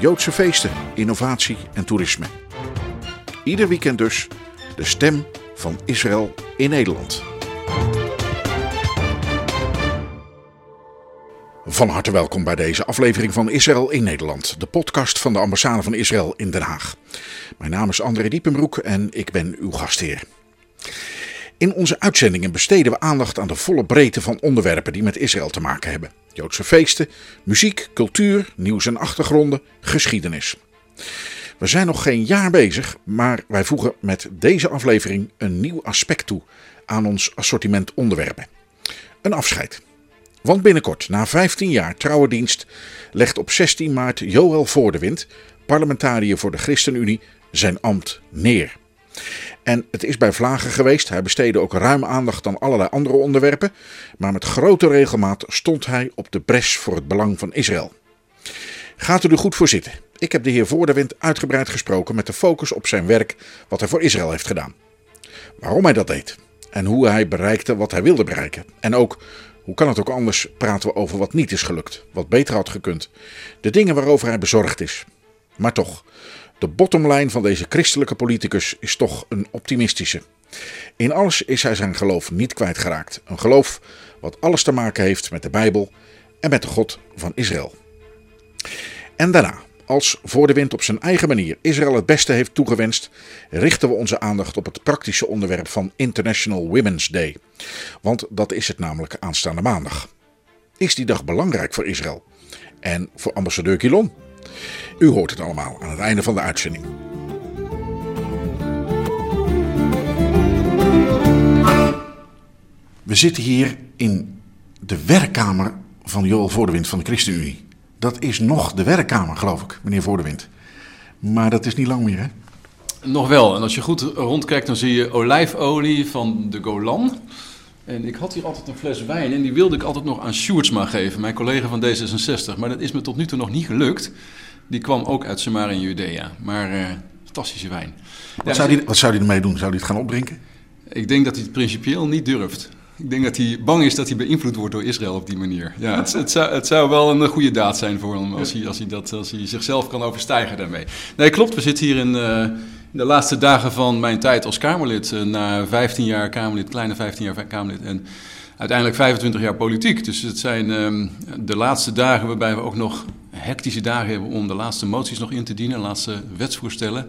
Joodse feesten, innovatie en toerisme. Ieder weekend dus de stem van Israël in Nederland. Van harte welkom bij deze aflevering van Israël in Nederland, de podcast van de ambassade van Israël in Den Haag. Mijn naam is André Diepenbroek en ik ben uw gastheer. In onze uitzendingen besteden we aandacht aan de volle breedte van onderwerpen die met Israël te maken hebben. Joodse feesten, muziek, cultuur, nieuws en achtergronden, geschiedenis. We zijn nog geen jaar bezig, maar wij voegen met deze aflevering een nieuw aspect toe aan ons assortiment onderwerpen. Een afscheid. Want binnenkort, na 15 jaar trouwe dienst, legt op 16 maart Joël Voordewind, parlementariër voor de ChristenUnie, zijn ambt neer. En het is bij Vlagen geweest. Hij besteedde ook ruim aandacht aan allerlei andere onderwerpen. Maar met grote regelmaat stond hij op de bres voor het belang van Israël. Gaat u er goed voor zitten. Ik heb de heer Voordewind uitgebreid gesproken met de focus op zijn werk wat hij voor Israël heeft gedaan. Waarom hij dat deed. En hoe hij bereikte wat hij wilde bereiken. En ook, hoe kan het ook anders, praten we over wat niet is gelukt. Wat beter had gekund. De dingen waarover hij bezorgd is. Maar toch, de bottomline van deze christelijke politicus is toch een optimistische. In alles is hij zijn geloof niet kwijtgeraakt. Een geloof wat alles te maken heeft met de Bijbel en met de God van Israël. En daarna, als voor de wind op zijn eigen manier Israël het beste heeft toegewenst, richten we onze aandacht op het praktische onderwerp van International Women's Day. Want dat is het namelijk aanstaande maandag. Is die dag belangrijk voor Israël? En voor ambassadeur Gilon? U hoort het allemaal aan het einde van de uitzending. We zitten hier in de werkkamer van Joel Voordewind van de ChristenUnie. Dat is nog de werkkamer, geloof ik, meneer Voordewind. Maar dat is niet lang meer, hè? Nog wel. En als je goed rondkijkt, dan zie je olijfolie van de Golan. En ik had hier altijd een fles wijn en die wilde ik altijd nog aan Sjoerdsma geven, mijn collega van D66. Maar dat is me tot nu toe nog niet gelukt. Die kwam ook uit Samaria in Judea. Maar uh, fantastische wijn. Wat, ja, zou die, wat zou hij ermee doen? Zou hij het gaan opdrinken? Ik denk dat hij het principieel niet durft. Ik denk dat hij bang is dat hij beïnvloed wordt door Israël op die manier. Ja, het, het, zou, het zou wel een goede daad zijn voor hem als hij, als hij, dat, als hij zichzelf kan overstijgen daarmee. Nee, klopt. We zitten hier in, uh, in de laatste dagen van mijn tijd als Kamerlid. Uh, na 15 jaar Kamerlid, kleine 15 jaar Kamerlid. En uiteindelijk 25 jaar politiek. Dus het zijn uh, de laatste dagen waarbij we ook nog hectische dagen hebben om de laatste moties nog in te dienen, de laatste wetsvoorstellen.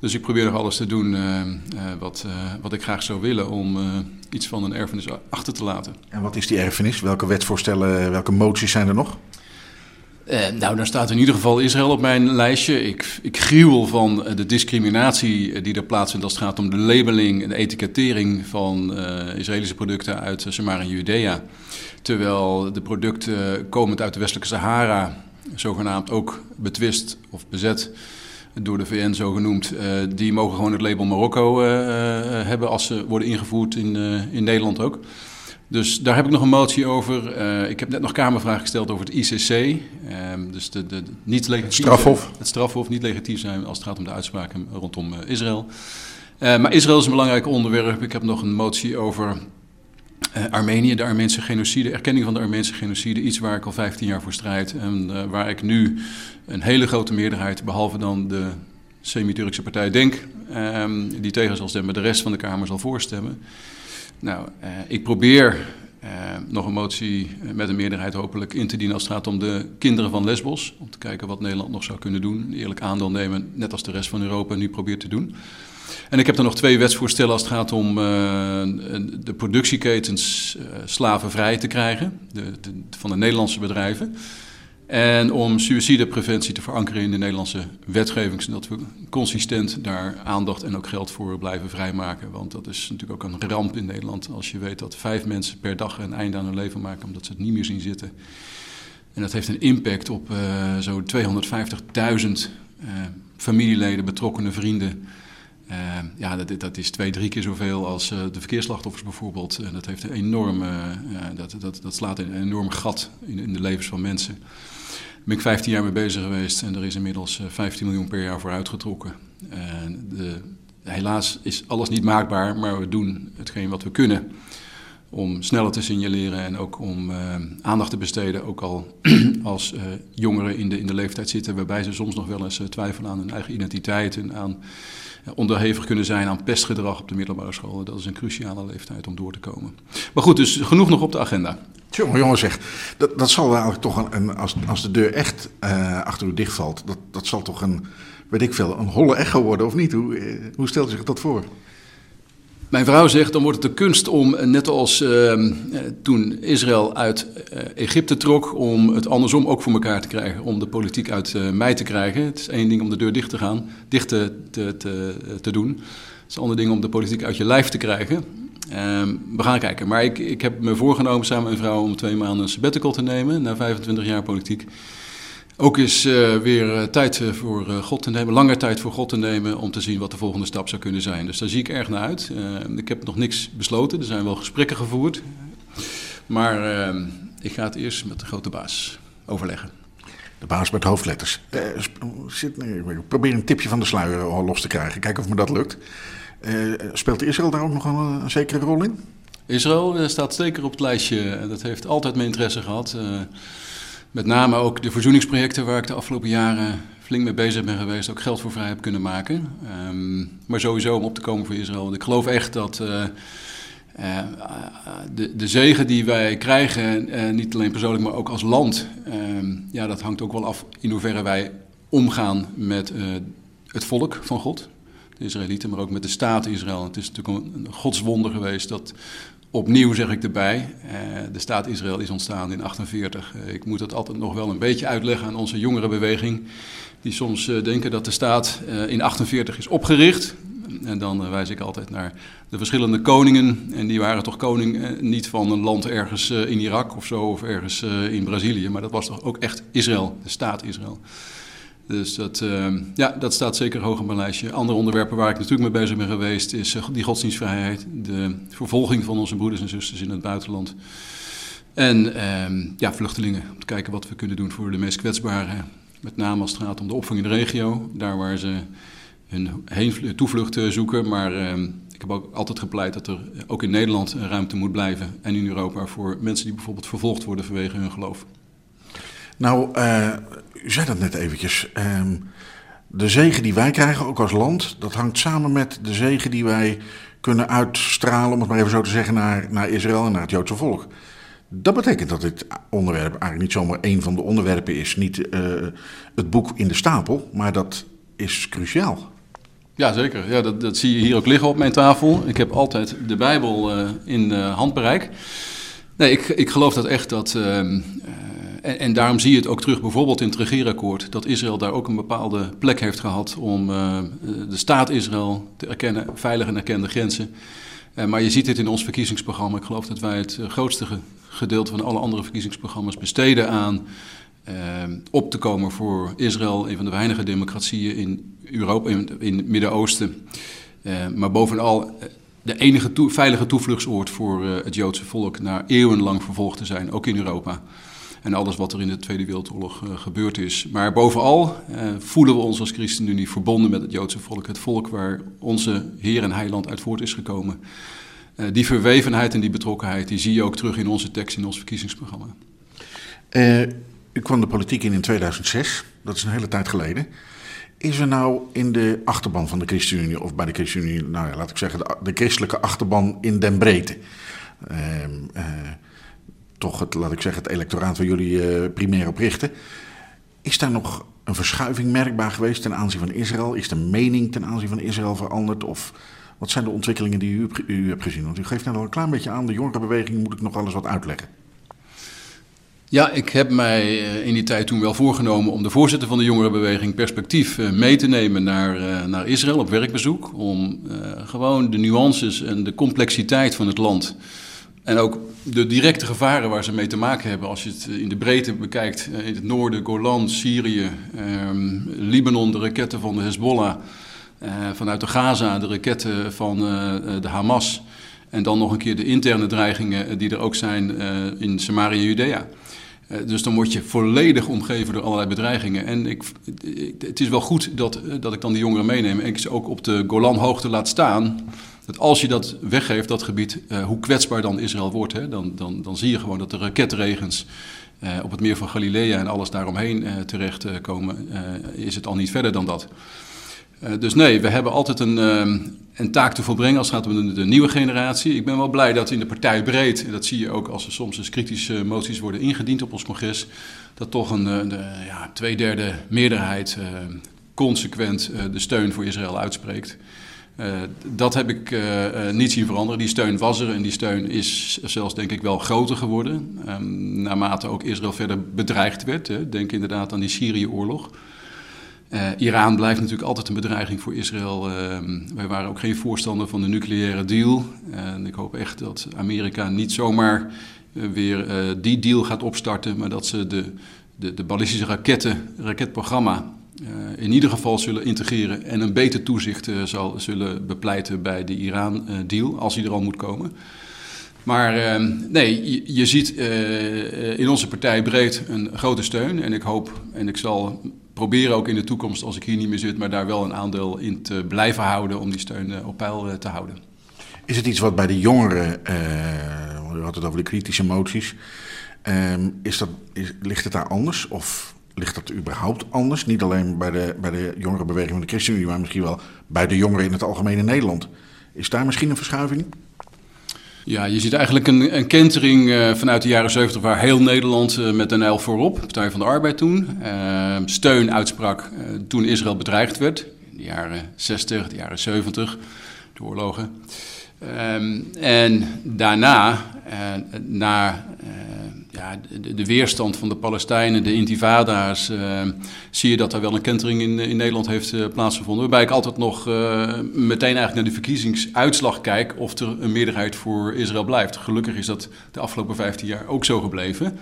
Dus ik probeer nog alles te doen uh, uh, wat, uh, wat ik graag zou willen om iets van een erfenis achter te laten. En wat is die erfenis? Welke wetsvoorstellen, welke moties zijn er nog? Nou, daar staat in ieder geval Israël op mijn lijstje. Ik, ik gruwel van de discriminatie die er plaatsvindt als het gaat om de labeling en de etikettering van Israëlische producten uit Samaria en Judea. Terwijl de producten komend uit de westelijke Sahara zogenaamd ook betwist of bezet door de VN zo genoemd, die mogen gewoon het label Marokko hebben als ze worden ingevoerd in, in Nederland ook. Dus daar heb ik nog een motie over. ik heb net nog Kamervraag gesteld over het ICC. Ehm, dus de, de, de niet legitief strafhof. Het strafhof niet legitief zijn als het gaat om de uitspraken rondom Israël. maar Israël is een belangrijk onderwerp. Ik heb nog een motie over Armenië, de Armeense genocide, erkenning van de Armeense genocide, iets waar ik al 15 jaar voor strijd en waar ik nu een hele grote meerderheid, behalve dan de semi-Turkse partij Denk, um, die tegen zal stemmen, de rest van de Kamer zal voorstemmen. Nou, uh, ik probeer nog een motie met een meerderheid hopelijk in te dienen als het gaat om de kinderen van Lesbos, om te kijken wat Nederland nog zou kunnen doen, eerlijk aandeel nemen, net als de rest van Europa nu probeert te doen. En ik heb er nog twee wetsvoorstellen als het gaat om de productieketens slavenvrij te krijgen de, van de Nederlandse bedrijven. En om suïcidepreventie te verankeren in de Nederlandse wetgeving, zodat we consistent daar aandacht en ook geld voor blijven vrijmaken. Want dat is natuurlijk ook een ramp in Nederland als je weet dat vijf mensen per dag een einde aan hun leven maken omdat ze het niet meer zien zitten. En dat heeft een impact op uh, zo'n 250.000 familieleden, betrokkenen, vrienden. ja, dat, dat, is twee, drie keer zoveel als de verkeersslachtoffers bijvoorbeeld. En dat, heeft een enorm, dat, dat, dat slaat een enorm gat in, in de levens van mensen. Ben ik 15 jaar mee bezig geweest en er is inmiddels 15 miljoen per jaar voor uitgetrokken. de, helaas is alles niet maakbaar, maar we doen hetgeen wat we kunnen om sneller te signaleren en ook om uh, aandacht te besteden, ook al als uh, jongeren in de, in de leeftijd zitten, waarbij ze soms nog wel eens twijfelen aan hun eigen identiteit en aan onderhevig kunnen zijn aan pestgedrag op de middelbare scholen. Dat is een cruciale leeftijd om door te komen. Maar goed, dus genoeg nog op de agenda. Jongen, jongen zeg, dat, dat zal eigenlijk toch een, als, als de deur echt achter u dichtvalt, dat, dat zal toch een, weet ik veel, een holle echo worden of niet? Hoe, hoe stelt u zich dat voor? Mijn vrouw zegt, dan wordt het de kunst om, eh, net als uh, toen Israël uit uh, Egypte trok, om het andersom ook voor elkaar te krijgen. Om de politiek uit mij te krijgen. Het is één ding om de deur dicht te gaan, dicht te, te, te, te doen. Het is een ander ding om de politiek uit je lijf te krijgen. Ehm, we gaan kijken. Maar ik, ik heb me voorgenomen samen met mijn vrouw om twee maanden een sabbatical te nemen na 25 jaar politiek. Ook is uh, weer uh, tijd uh, voor God te nemen, langer tijd voor God te nemen om te zien wat de volgende stap zou kunnen zijn. Dus daar zie ik erg naar uit. ik heb nog niks besloten, er zijn wel gesprekken gevoerd. Maar ik ga het eerst met de grote baas overleggen. De baas met hoofdletters. Zit, nee, probeer een tipje van de sluier los te krijgen. Kijken of me dat lukt. speelt Israël daar ook nog een, een zekere rol in? Israël staat zeker op het lijstje. Dat heeft altijd mijn interesse gehad. Met name ook de verzoeningsprojecten waar ik de afgelopen jaren flink mee bezig ben geweest, ook geld voor vrij heb kunnen maken. Um, maar sowieso om op te komen voor Israël. Want ik geloof echt dat uh, uh, de, de zegen die wij krijgen, uh, niet alleen persoonlijk, maar ook als land, um, ja, dat hangt ook wel af in hoeverre wij omgaan met het volk van God. De Israëlieten, maar ook met de staat Israël. Het is natuurlijk een godswonder geweest dat Opnieuw zeg ik erbij, eh, de staat Israël is ontstaan in 48. Eh, ik moet dat altijd nog wel een beetje uitleggen aan onze jongerenbeweging, die soms eh, denken dat de staat in 48 is opgericht. En dan wijs ik altijd naar de verschillende koningen. En die waren toch koning niet van een land ergens in Irak of zo, of ergens in Brazilië, maar dat was toch ook echt Israël, de staat Israël. Dus dat, uh, ja, dat staat zeker hoog op mijn lijstje. Andere onderwerpen waar ik natuurlijk mee bezig ben geweest is uh, die godsdienstvrijheid, de vervolging van onze broeders en zusters in het buitenland. En uh, ja, vluchtelingen, om te kijken wat we kunnen doen voor de meest kwetsbaren. Met name als het gaat om de opvang in de regio, daar waar ze hun heen, toevlucht eh, zoeken. Maar ehm, ik heb ook altijd gepleit dat er ook in Nederland ruimte moet blijven en in Europa voor mensen die bijvoorbeeld vervolgd worden vanwege hun geloof. Nou, u zei dat net eventjes. Uh, de zegen die wij krijgen, ook als land, dat hangt samen met de zegen die wij kunnen uitstralen, om het maar even zo te zeggen, naar, naar Israël en naar het Joodse volk. Dat betekent dat dit onderwerp eigenlijk niet zomaar één van de onderwerpen is. Niet uh, het boek in de stapel, maar dat is cruciaal. Ja, zeker. Ja, dat, dat zie je hier ook liggen op mijn tafel. Ik heb altijd de Bijbel uh, in handbereik. Nee, ik, ik geloof dat echt dat ehm, en, daarom zie je het ook terug bijvoorbeeld in het regeerakkoord, dat Israël daar ook een bepaalde plek heeft gehad om uh, de staat Israël te erkennen, veilige en erkende grenzen. Uh, maar je ziet dit in ons verkiezingsprogramma. Ik geloof dat wij het eh, grootste gedeelte van alle andere verkiezingsprogramma's besteden aan op te komen voor Israël, een van de weinige democratieën in Europa, in, het Midden-Oosten. maar bovenal de enige veilige toevluchtsoord voor het Joodse volk na eeuwenlang vervolgd te zijn, ook in Europa en alles wat er in de Tweede Wereldoorlog uh, gebeurd is. Maar bovenal uh, voelen we ons als ChristenUnie verbonden met het Joodse volk. Het volk waar onze Heer en Heiland uit voort is gekomen. Uh, die verwevenheid en die betrokkenheid, die zie je ook terug in onze tekst, in ons verkiezingsprogramma. u kwam de politiek in in 2006, dat is een hele tijd geleden. Is er nou in de achterban van de ChristenUnie, of bij de ChristenUnie, nou ja, laat ik zeggen, de, de christelijke achterban in den breedte ehm, toch het, laat ik zeggen, het electoraat waar jullie uh, primair op richten. Is daar nog een verschuiving merkbaar geweest ten aanzien van Israël? Is de mening ten aanzien van Israël veranderd? Of wat zijn de ontwikkelingen die u, u hebt gezien? Want u geeft net al een klein beetje aan, de jongerenbeweging moet ik nog alles wat uitleggen. Ja, ik heb mij eh, in die tijd toen wel voorgenomen om de voorzitter van de jongerenbeweging perspectief eh, mee te nemen naar, naar Israël op werkbezoek. Om gewoon de nuances en de complexiteit van het land En ook de directe gevaren waar ze mee te maken hebben, als je het in de breedte bekijkt, in het noorden, Golan, Syrië, ehm, Libanon, de raketten van de Hezbollah, vanuit de Gaza, de raketten van de Hamas. En dan nog een keer de interne dreigingen die er ook zijn in Samaria en Judea. Eh, dus dan word je volledig omgeven door allerlei bedreigingen. En ik, het is wel goed dat, eh, dat ik dan die jongeren meeneem en ik ze ook op de Golanhoogte laat staan. Als je dat weggeeft, dat gebied, uh, hoe kwetsbaar dan Israël wordt, hè, dan, dan, dan zie je gewoon dat de raketregens uh, op het meer van Galilea en alles daaromheen uh, terechtkomen. is het al niet verder dan dat. Dus nee, we hebben altijd een, een, taak te volbrengen als het gaat om de, nieuwe generatie. Ik ben wel blij dat in de partij breed, en dat zie je ook als er soms eens kritische moties worden ingediend op ons congres, dat toch een eh, de, ja, tweederde meerderheid consequent de steun voor Israël uitspreekt. Dat heb ik niet zien veranderen. Die steun was er en die steun is zelfs denk ik wel groter geworden. Um, naarmate ook Israël verder bedreigd werd. Hè. Denk inderdaad aan die Syrië-oorlog. Iran blijft natuurlijk altijd een bedreiging voor Israël. Uh, wij waren ook geen voorstander van de nucleaire deal. En ik hoop echt dat Amerika niet zomaar weer die deal gaat opstarten, maar dat ze de, de, de ballistische raketten, raketprogramma in ieder geval zullen integreren en een beter toezicht zal, zullen bepleiten bij de Iran-deal, als die er al moet komen. Maar ehm, nee, je, ziet in onze partij breed een grote steun. En ik hoop en ik zal proberen ook in de toekomst, als ik hier niet meer zit, maar daar wel een aandeel in te blijven houden om die steun eh, op peil eh, te houden. Is het iets wat bij de jongeren, uh, we hadden het over de kritische moties, uh, is dat, is, ligt het daar anders of ligt dat überhaupt anders? Niet alleen bij de, bij de jongerenbeweging van de ChristenUnie, maar misschien wel bij de jongeren in het algemeen in Nederland. Is daar misschien een verschuiving? Ja, je ziet eigenlijk een, een kentering uh, vanuit de jaren 70 waar heel Nederland uh, met Den L voorop, Partij van de Arbeid toen, uh, steun uitsprak toen Israël bedreigd werd. In de jaren 60, de jaren 70, de oorlogen. Um, en daarna, na ja, de, weerstand van de Palestijnen, de intifada's, uh, zie je dat er wel een kentering in, in Nederland heeft uh, plaatsgevonden. Waarbij ik altijd nog uh, meteen eigenlijk naar de verkiezingsuitslag kijk of er een meerderheid voor Israël blijft. Gelukkig is dat de afgelopen 15 jaar ook zo gebleven.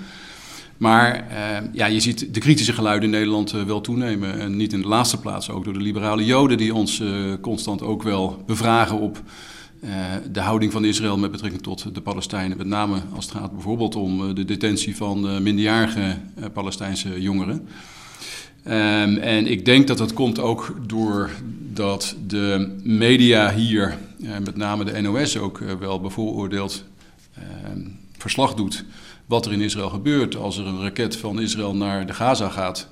Maar ja, je ziet de kritische geluiden in Nederland wel toenemen. En niet in de laatste plaats ook door de liberale Joden die ons constant ook wel bevragen op de houding van Israël met betrekking tot de Palestijnen, met name als het gaat bijvoorbeeld om uh, de detentie van uh, minderjarige Palestijnse jongeren. Um, en ik denk dat dat komt ook doordat de media hier, met name de NOS ook wel bevooroordeeld ehm, verslag doet wat er in Israël gebeurt. Als er een raket van Israël naar de Gaza gaat,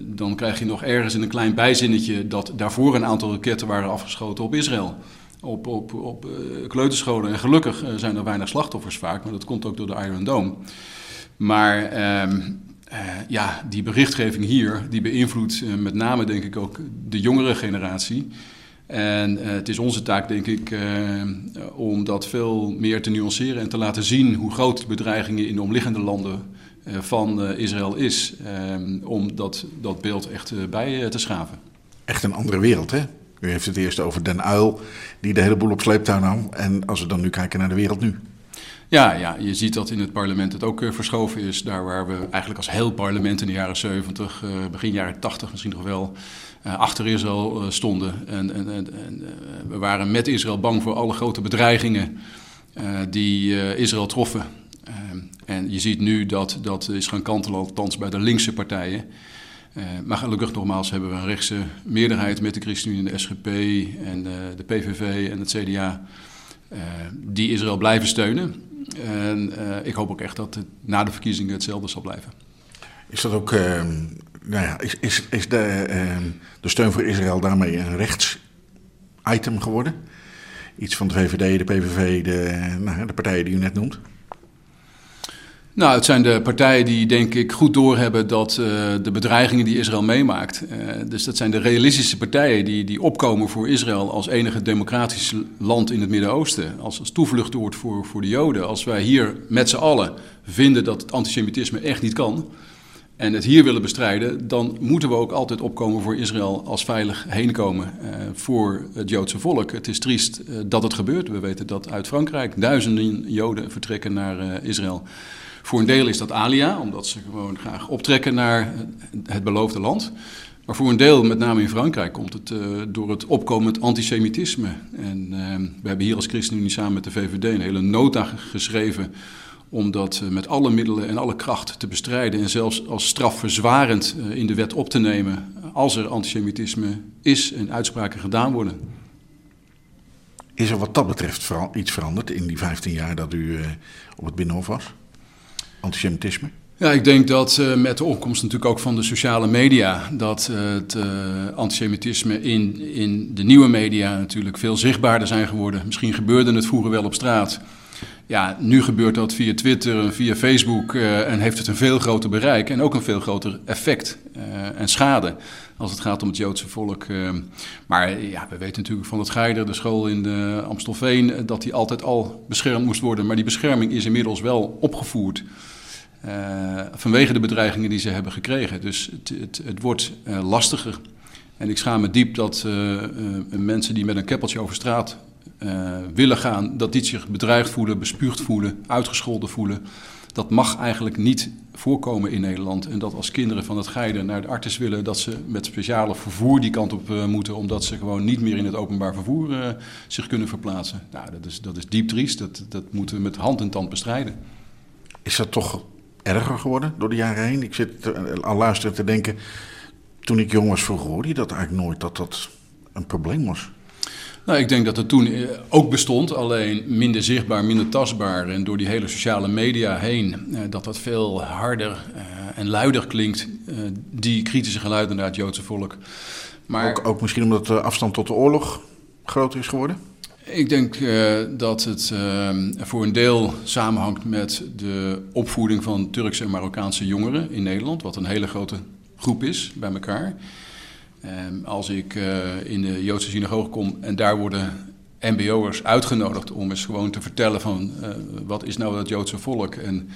dan krijg je nog ergens in een klein bijzinnetje dat daarvoor een aantal raketten waren afgeschoten op Israël op, op, op uh, kleuterscholen. En gelukkig uh, zijn er weinig slachtoffers vaak, maar dat komt ook door de Iron Dome. Maar uh, ja, die berichtgeving hier, die beïnvloedt met name denk ik ook de jongere generatie. En het is onze taak, denk ik, om dat veel meer te nuanceren en te laten zien hoe groot de bedreigingen in de omliggende landen van Israël is. Ehm, om dat, dat beeld echt bij te schaven. Echt een andere wereld, hè? U heeft het eerst over Den Uil, die de hele boel op sleeptouw nam. En als we dan nu kijken naar de wereld nu. Ja, ja, je ziet dat in het parlement het ook uh, verschoven is. Daar waar we eigenlijk als heel parlement in de jaren 70, uh, eh, begin jaren 80 misschien nog wel, uh, achter Israël stonden. En, en, en we waren met Israël bang voor alle grote bedreigingen die Israël troffen. en je ziet nu dat dat is gaan kantelen, althans bij de linkse partijen. Uh, maar gelukkig nogmaals hebben we een rechtse meerderheid met de ChristenUnie en de SGP en de, de PVV en het CDA uh, eh, die Israël blijven steunen. En ik hoop ook echt dat het na de verkiezingen hetzelfde zal blijven. Is dat ook, nou ja, is, is, is de, de steun voor Israël daarmee een rechts-item geworden? Iets van de VVD, de PVV, de, nou, de partijen die u net noemt? Nou, het zijn de partijen die denk ik goed doorhebben dat uh, de bedreigingen die Israël meemaakt. Uh, dus dat zijn de realistische partijen die, die opkomen voor Israël als enige democratisch land in het Midden-Oosten. Als, als voor, voor de Joden. Als wij hier met z'n allen vinden dat het antisemitisme echt niet kan. en het hier willen bestrijden, dan moeten we ook altijd opkomen voor Israël als veilig heenkomen uh, voor het Joodse volk. Het is triest uh, dat het gebeurt. We weten dat uit Frankrijk duizenden Joden vertrekken naar Israël. Voor een deel is dat alia, omdat ze gewoon graag optrekken naar het beloofde land. Maar voor een deel, met name in Frankrijk, komt het door het opkomend antisemitisme. En we hebben hier als ChristenUnie samen met de VVD een hele nota geschreven om dat eh, met alle middelen en alle kracht te bestrijden en zelfs als strafverzwarend eh, in de wet op te nemen als er antisemitisme is en uitspraken gedaan worden. Is er wat dat betreft iets veranderd in die 15 jaar dat u eh, op het Binnenhof was? Antisemitisme? Ja, ik denk dat uh, met de opkomst natuurlijk ook van de sociale media, dat uh, het uh, antisemitisme in, in de nieuwe media natuurlijk veel zichtbaarder zijn geworden. Misschien gebeurde het vroeger wel op straat. Ja, nu gebeurt dat via Twitter en via Facebook en heeft het een veel groter bereik en ook een veel groter effect en schade als het gaat om het Joodse volk. Maar ja, we weten natuurlijk van het Geider, de school in de Amstelveen, dat die altijd al beschermd moest worden. Maar die bescherming is inmiddels wel opgevoerd vanwege de bedreigingen die ze hebben gekregen. Dus het, het, het wordt lastiger. En ik schaam me diep dat mensen die met een keppeltje over straat willen gaan, dat die zich bedreigd voelen, bespuugd voelen, uitgescholden voelen. Dat mag eigenlijk niet voorkomen in Nederland. En dat als kinderen van het geiden naar de arts willen, dat ze met speciale vervoer die kant op moeten, omdat ze gewoon niet meer in het openbaar vervoer zich kunnen verplaatsen. Nou, dat is, dat is diep triest. Dat, dat moeten we met hand en tand bestrijden. Is dat toch erger geworden door de jaren heen? Ik zit al luisteren te denken, toen ik jong was vroeger hoorde je dat eigenlijk nooit, dat dat een probleem was. Nou, ik denk dat het toen eh, ook bestond, alleen minder zichtbaar, minder tastbaar. En door die hele sociale media heen, eh, dat dat veel harder uh, en luider klinkt, die kritische geluiden naar het Joodse volk. Maar, ook, ook misschien omdat de afstand tot de oorlog groter is geworden? Ik denk uh, dat het uh, voor een deel samenhangt met de opvoeding van Turkse en Marokkaanse jongeren in Nederland, wat een hele grote groep is bij elkaar. Um, als ik uh, in de Joodse synagoge kom en daar worden MBO'ers uitgenodigd om eens gewoon te vertellen van wat is nou het Joodse volk en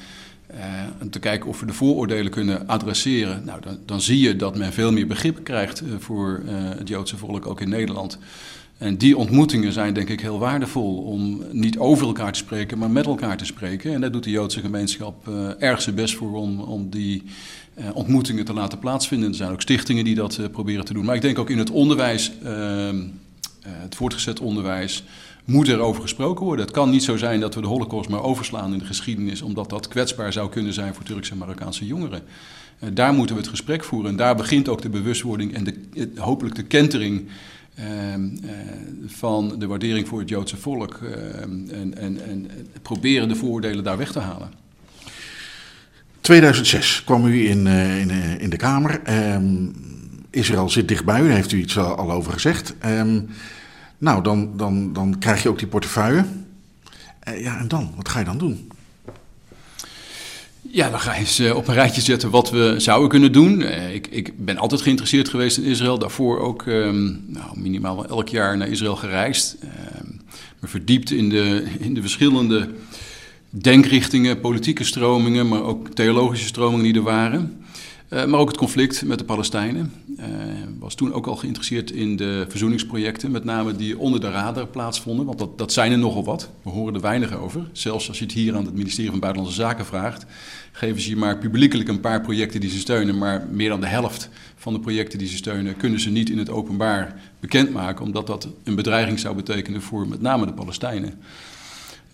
uh, te kijken of we de vooroordelen kunnen adresseren, nou, dan, dan zie je dat men veel meer begrip krijgt voor het Joodse volk, ook in Nederland. En die ontmoetingen zijn denk ik heel waardevol om niet over elkaar te spreken, maar met elkaar te spreken. En daar doet de Joodse gemeenschap erg zijn best voor om, om die uh, ontmoetingen te laten plaatsvinden. Er zijn ook stichtingen die dat uh, proberen te doen. Maar ik denk ook in het onderwijs, uh, het voortgezet onderwijs, moet er over gesproken worden. Het kan niet zo zijn dat we de holocaust maar overslaan in de geschiedenis, omdat dat kwetsbaar zou kunnen zijn voor Turkse en Marokkaanse jongeren. daar moeten we het gesprek voeren. En daar begint ook de bewustwording en de, hopelijk de kentering ehm, van de waardering voor het Joodse volk. Ehm, en, en, en proberen de vooroordelen daar weg te halen. 2006 kwam u in, uh, in, uh, in, de Kamer. Um, Israël zit dichtbij u, daar heeft u iets al, over gezegd. Nou, dan, dan, dan krijg je ook die portefeuille. Ja, en dan? Wat ga je dan doen? Ja, dan ga je eens op een rijtje zetten wat we zouden kunnen doen. Ik, ik ben altijd geïnteresseerd geweest in Israël. Daarvoor ook um, nou, minimaal elk jaar naar Israël gereisd. me verdiept in de, in de verschillende denkrichtingen, politieke stromingen, maar ook theologische stromingen die er waren. Uh, maar ook het conflict met de Palestijnen. Uh, was toen ook al geïnteresseerd in de verzoeningsprojecten, met name die onder de radar plaatsvonden. Want dat, dat zijn er nogal wat. We horen er weinig over. Zelfs als je het hier aan het ministerie van Buitenlandse Zaken vraagt, geven ze je maar publiekelijk een paar projecten die ze steunen. Maar meer dan de helft van de projecten die ze steunen, kunnen ze niet in het openbaar bekendmaken, omdat dat een bedreiging zou betekenen voor met name de Palestijnen.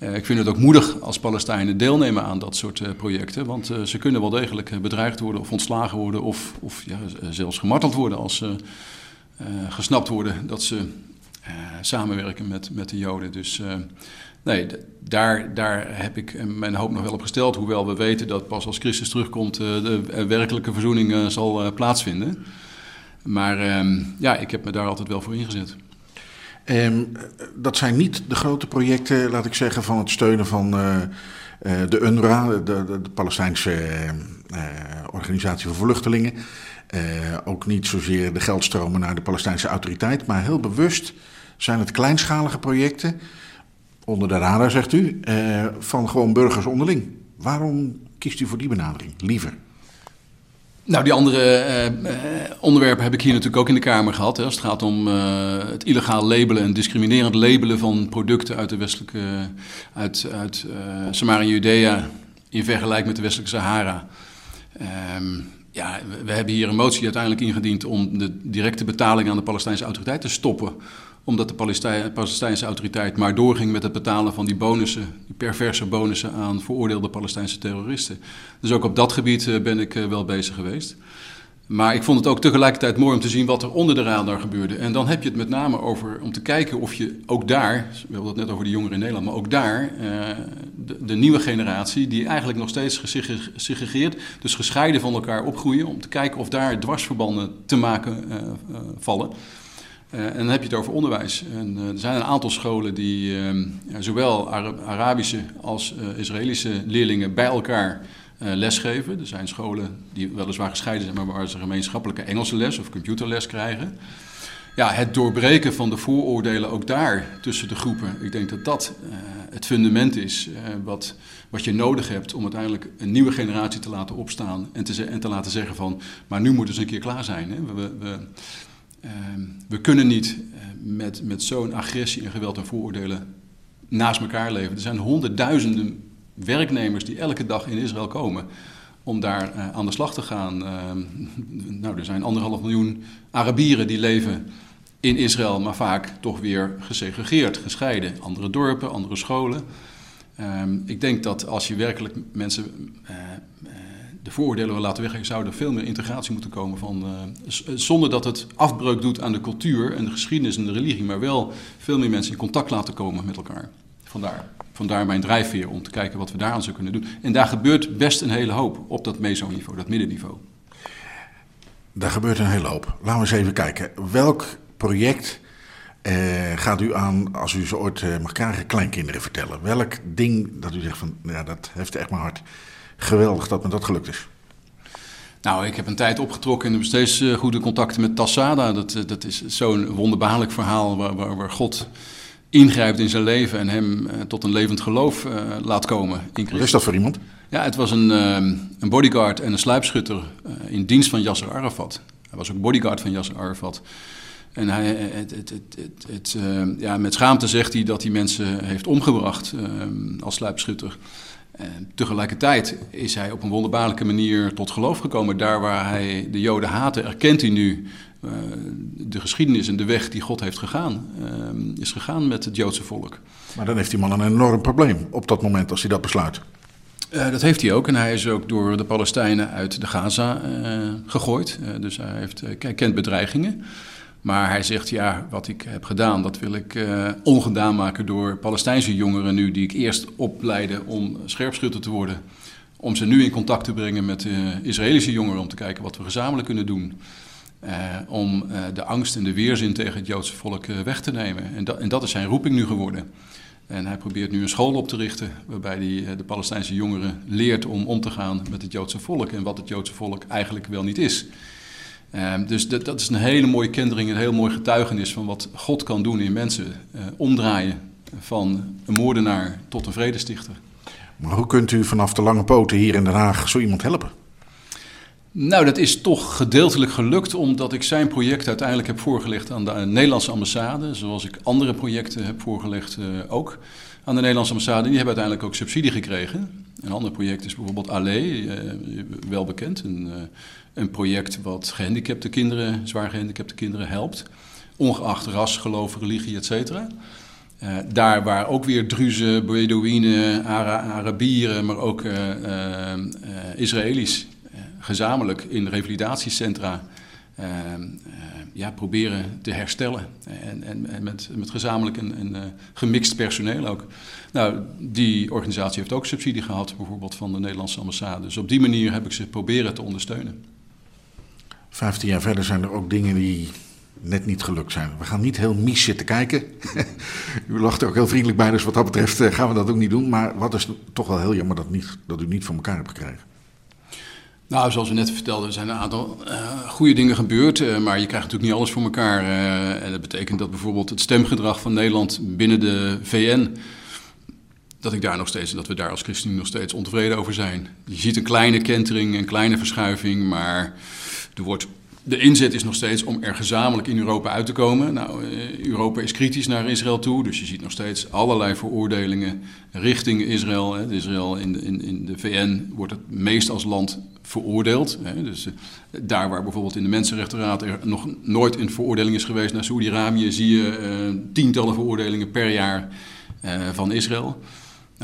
Uh, ik vind het ook moedig als Palestijnen deelnemen aan dat soort uh, projecten. Want uh, ze kunnen wel degelijk bedreigd worden of ontslagen worden of, of ja, zelfs gemarteld worden als ze gesnapt worden dat ze samenwerken met, met de Joden. Dus nee, daar, daar heb ik mijn hoop nog wel op gesteld. Hoewel we weten dat pas als Christus terugkomt de werkelijke verzoening zal plaatsvinden. Maar ehm, ja, ik heb me daar altijd wel voor ingezet. Um, dat zijn niet de grote projecten, laat ik zeggen, van het steunen van uh, uh, de UNRWA, de, de, Palestijnse uh, Organisatie voor Vluchtelingen. ook niet zozeer de geldstromen naar de Palestijnse autoriteit, maar heel bewust zijn het kleinschalige projecten, onder de radar zegt u, van gewoon burgers onderling. Waarom kiest u voor die benadering liever? Nou, die andere uh, onderwerpen heb ik hier natuurlijk ook in de Kamer gehad. Hè, als het gaat om uh, het illegaal labelen en discriminerend labelen van producten uit de westelijke, uit, uit Samaria en Judea in vergelijking met de westelijke Sahara. Um, ja, we, hebben hier een motie uiteindelijk ingediend om de directe betaling aan de Palestijnse autoriteit te stoppen omdat de Palestijnse autoriteit maar doorging met het betalen van die bonussen, die perverse bonussen aan veroordeelde Palestijnse terroristen. Dus ook op dat gebied eh, ben ik eh, wel bezig geweest. Maar ik vond het ook tegelijkertijd mooi om te zien wat er onder de radar gebeurde. En dan heb je het met name over om te kijken of je ook daar, we hadden het net over de jongeren in Nederland, maar ook daar uh, de, nieuwe generatie, die eigenlijk nog steeds gesegregeerd, dus gescheiden van elkaar opgroeien, om te kijken of daar dwarsverbanden te maken vallen. Uh, en dan heb je het over onderwijs. En, uh, er zijn een aantal scholen die uh, zowel Arabische als uh, Israëlische leerlingen bij elkaar lesgeven. Er zijn scholen die weliswaar gescheiden zijn, maar waar ze gemeenschappelijke Engelse les of computerles krijgen. Ja, het doorbreken van de vooroordelen ook daar tussen de groepen. Ik denk dat dat het fundament is wat, wat je nodig hebt om uiteindelijk een nieuwe generatie te laten opstaan. En te, en te laten zeggen van, maar nu moet het eens een keer klaar zijn. Hè? We, we, we kunnen niet uh, met, met zo'n agressie en geweld en vooroordelen naast elkaar leven. Er zijn honderdduizenden werknemers die elke dag in Israël komen om daar uh, aan de slag te gaan. nou, er zijn anderhalf miljoen Arabieren die leven in Israël, maar vaak toch weer gesegregeerd, gescheiden. Andere dorpen, andere scholen. Ehm, ik denk dat als je werkelijk mensen uh, de vooroordelen wil laten weg, zou er veel meer integratie moeten komen van, uh, zonder dat het afbreuk doet aan de cultuur en de geschiedenis en de religie, maar wel veel meer mensen in contact laten komen met elkaar. Vandaar, vandaar mijn drijfveer om te kijken wat we daaraan zouden kunnen doen. En daar gebeurt best een hele hoop op dat meso-niveau, dat middenniveau. Daar gebeurt een hele hoop. Laten we eens even kijken. Welk project uh, gaat u aan, als u ze ooit uh, mag kleinkinderen vertellen? Welk ding dat u zegt van, ja, dat heeft echt mijn hart geweldig dat me dat gelukt is. Nou, ik heb een tijd opgetrokken en heb steeds goede contacten met Tassada. Dat, uh, dat is zo'n wonderbaarlijk verhaal waar, waar, waar, God ingrijpt in zijn leven en hem uh, tot een levend geloof laat komen. In Wat is dat voor iemand? Ja, het was een, een bodyguard en een sluipschutter in dienst van Yasser Arafat. Hij was ook bodyguard van Yasser Arafat. En hij, het, het, het, het ja, met schaamte zegt hij dat hij mensen heeft omgebracht als sluipschutter. En tegelijkertijd is hij op een wonderbaarlijke manier tot geloof gekomen. Daar waar hij de Joden haatte, erkent hij nu uh, de geschiedenis en de weg die God heeft gegaan. Uh, is gegaan met het Joodse volk. Maar dan heeft die man een enorm probleem op dat moment als hij dat besluit. Uh, dat heeft hij ook. En hij is ook door de Palestijnen uit de Gaza gegooid. dus hij, heeft, hij kent bedreigingen. Maar hij zegt, ja, wat ik heb gedaan, dat wil ik uh, ongedaan maken door Palestijnse jongeren nu, die ik eerst opleidde om scherpschutter te worden. Om ze nu in contact te brengen met uh, Israëlische jongeren, om te kijken wat we gezamenlijk kunnen doen. Uh, om de angst en de weerzin tegen het Joodse volk weg te nemen. En dat, en dat is zijn roeping nu geworden. En hij probeert nu een school op te richten waarbij hij de Palestijnse jongeren leert om om te gaan met het Joodse volk en wat het Joodse volk eigenlijk wel niet is. Um, dus dat, dat, is een hele mooie kentering, een heel mooi getuigenis van wat God kan doen in mensen. Uh, omdraaien van een moordenaar tot een vredestichter. Maar hoe kunt u vanaf de lange poten hier in Den Haag zo iemand helpen? Nou, dat is toch gedeeltelijk gelukt omdat ik zijn project uiteindelijk heb voorgelegd aan de Nederlandse ambassade. Zoals ik andere projecten heb voorgelegd uh, ook aan de Nederlandse ambassade. Die hebben uiteindelijk ook subsidie gekregen. Een ander project is bijvoorbeeld Allee, uh, wel bekend. Een, een project wat gehandicapte kinderen, zwaar gehandicapte kinderen helpt. Ongeacht ras, geloof, religie, et cetera. Uh, daar waar ook weer Druzen, Bedouinen, Ara Arabieren, maar ook uh, Israëli's gezamenlijk in revalidatiecentra ja, proberen te herstellen. En, en, en met, met gezamenlijk en, en gemixt personeel ook. Nou, die organisatie heeft ook subsidie gehad, bijvoorbeeld van de Nederlandse ambassade. Dus op die manier heb ik ze proberen te ondersteunen. Vijftien jaar verder zijn er ook dingen die net niet gelukt zijn. We gaan niet heel mies zitten kijken. u lacht er ook heel vriendelijk bij, dus wat dat betreft eh, gaan we dat ook niet doen. Maar wat is toch wel heel jammer dat, niet, dat u niet voor elkaar hebt gekregen? Nou, zoals we net vertelden, er zijn een aantal uh, goede dingen gebeurd. Uh, maar je krijgt natuurlijk niet alles voor elkaar. En dat betekent dat bijvoorbeeld het stemgedrag van Nederland binnen de VN dat ik daar nog steeds, dat we daar als ChristenUnie nog steeds ontevreden over zijn. Je ziet een kleine kentering, een kleine verschuiving, maar wordt de inzet is nog steeds om er gezamenlijk in Europa uit te komen. Nou, eh, Europa is kritisch naar Israël toe, dus je ziet nog steeds allerlei veroordelingen richting Israël. Israël in de, in, in de VN wordt het meest als land veroordeeld. Dus eh, daar waar bijvoorbeeld in de Mensenrechtenraad er nog nooit een veroordeling is geweest naar Saoedi-Arabië, zie je uh, tientallen veroordelingen per jaar van Israël.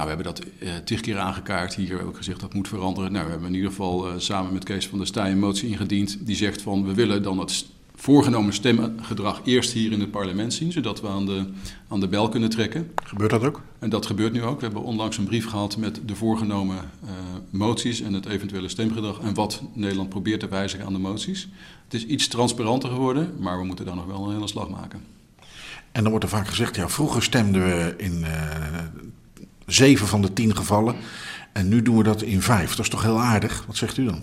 Nou, we hebben dat uh, tig keer aangekaart. Hier hebben we ook gezegd dat moet veranderen. Nou, we hebben in ieder geval uh, samen met Kees van der Staaij een motie ingediend. Die zegt van we willen dan het voorgenomen stemgedrag eerst hier in het parlement zien. Zodat we aan de, aan de bel kunnen trekken. Gebeurt dat ook? En dat gebeurt nu ook. We hebben onlangs een brief gehad met de voorgenomen uh, moties en het eventuele stemgedrag. En wat Nederland probeert te wijzigen aan de moties. Het is iets transparanter geworden, maar we moeten daar nog wel een hele slag maken. En dan wordt er vaak gezegd, ja, vroeger stemden we in zeven van de tien gevallen. En nu doen we dat in vijf. Dat is toch heel aardig? Wat zegt u dan?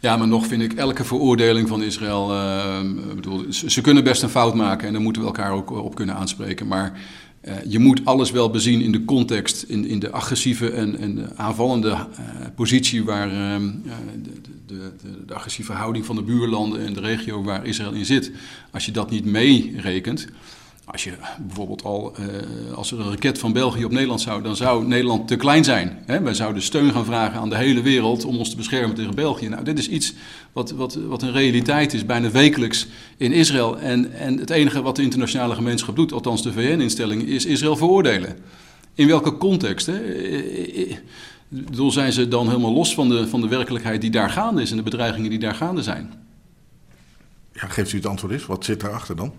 Ja, maar nog vind ik elke veroordeling van Israël. Uh, bedoel, ze, kunnen best een fout maken en daar moeten we elkaar ook op kunnen aanspreken. Maar uh, je moet alles wel bezien in de context, in, in de agressieve en, en de aanvallende positie waar de, de, de, de, agressieve houding van de buurlanden en de regio waar Israël in zit. Als je dat niet meerekent. Als je bijvoorbeeld al, uh, als er een raket van België op Nederland zou, dan zou Nederland te klein zijn. Hè? Wij zouden steun gaan vragen aan de hele wereld om ons te beschermen tegen België. Nou, dit is iets wat, wat, wat een realiteit is, bijna wekelijks in Israël. En, en het enige wat de internationale gemeenschap doet, althans de VN-instellingen, is Israël veroordelen. In welke context? Hè? Bedoel, zijn ze dan helemaal los van de, van de werkelijkheid die daar gaande is en de bedreigingen die daar gaande zijn? Ja, geeft u het antwoord eens. Wat zit daarachter dan?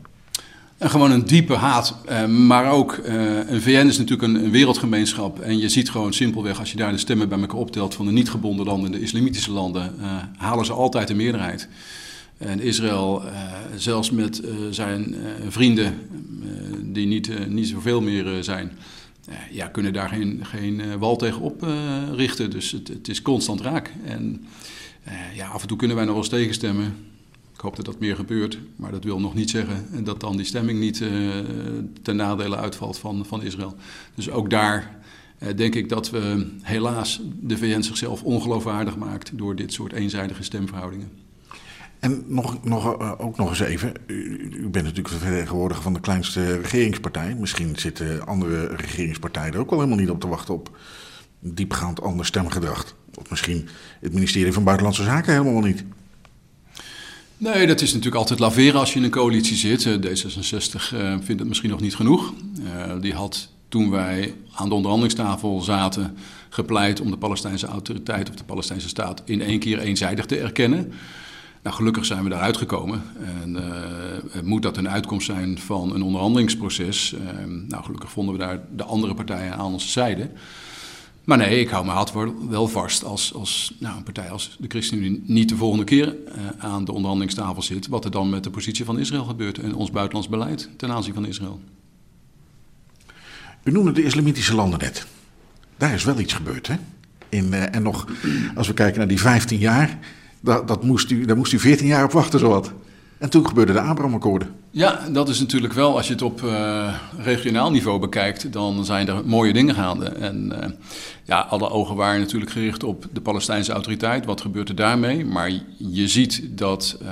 Gewoon een diepe haat. Uh, maar ook, uh, een VN is natuurlijk een, een, wereldgemeenschap. En je ziet gewoon simpelweg, als je daar de stemmen bij elkaar optelt van de niet gebonden landen en de islamitische landen, uh, halen ze altijd de meerderheid. En Israël, zelfs met zijn vrienden, die niet, niet zoveel meer zijn, ja, kunnen daar geen, geen wal tegen oprichten. dus het, het, is constant raak. En ja, af en toe kunnen wij nog wel eens tegenstemmen. Ik hoop dat dat meer gebeurt, maar dat wil nog niet zeggen dat dan die stemming niet uh, ten nadele uitvalt van, van Israël. Dus ook daar uh, denk ik dat we helaas de VN zichzelf ongeloofwaardig maakt door dit soort eenzijdige stemverhoudingen. En nog, nog, uh, ook nog eens even, u, bent natuurlijk vertegenwoordiger van de kleinste regeringspartij. Misschien zitten andere regeringspartijen er ook wel helemaal niet op te wachten op diepgaand ander stemgedrag. Of misschien het ministerie van Buitenlandse Zaken helemaal niet. Nee, dat is natuurlijk altijd laveren als je in een coalitie zit. D66 uh, vindt het misschien nog niet genoeg. Uh, die had toen wij aan de onderhandelingstafel zaten gepleit om de Palestijnse autoriteit of de Palestijnse staat in één keer eenzijdig te erkennen. Nou, gelukkig zijn we daaruit gekomen. En moet dat een uitkomst zijn van een onderhandelingsproces? nou, gelukkig vonden we daar de andere partijen aan onze zijde. Maar nee, ik hou mijn hart wel vast als, als nou, een partij als de ChristenUnie niet de volgende keer uh, aan de onderhandelingstafel zit. Wat er dan met de positie van Israël gebeurt en ons buitenlands beleid ten aanzien van Israël. U noemde de islamitische landen net. Daar is wel iets gebeurd, hè? In, uh, en nog, als we kijken naar die 15 jaar, dat, dat moest u, daar moest u 14 jaar op wachten, zowat. En toen gebeurde de Abraham-akkoorden. Ja, dat is natuurlijk wel, als je het op uh, regionaal niveau bekijkt, dan zijn er mooie dingen gaande. En uh, ja, alle ogen waren natuurlijk gericht op de Palestijnse autoriteit. Wat gebeurt er daarmee? Maar je ziet dat uh,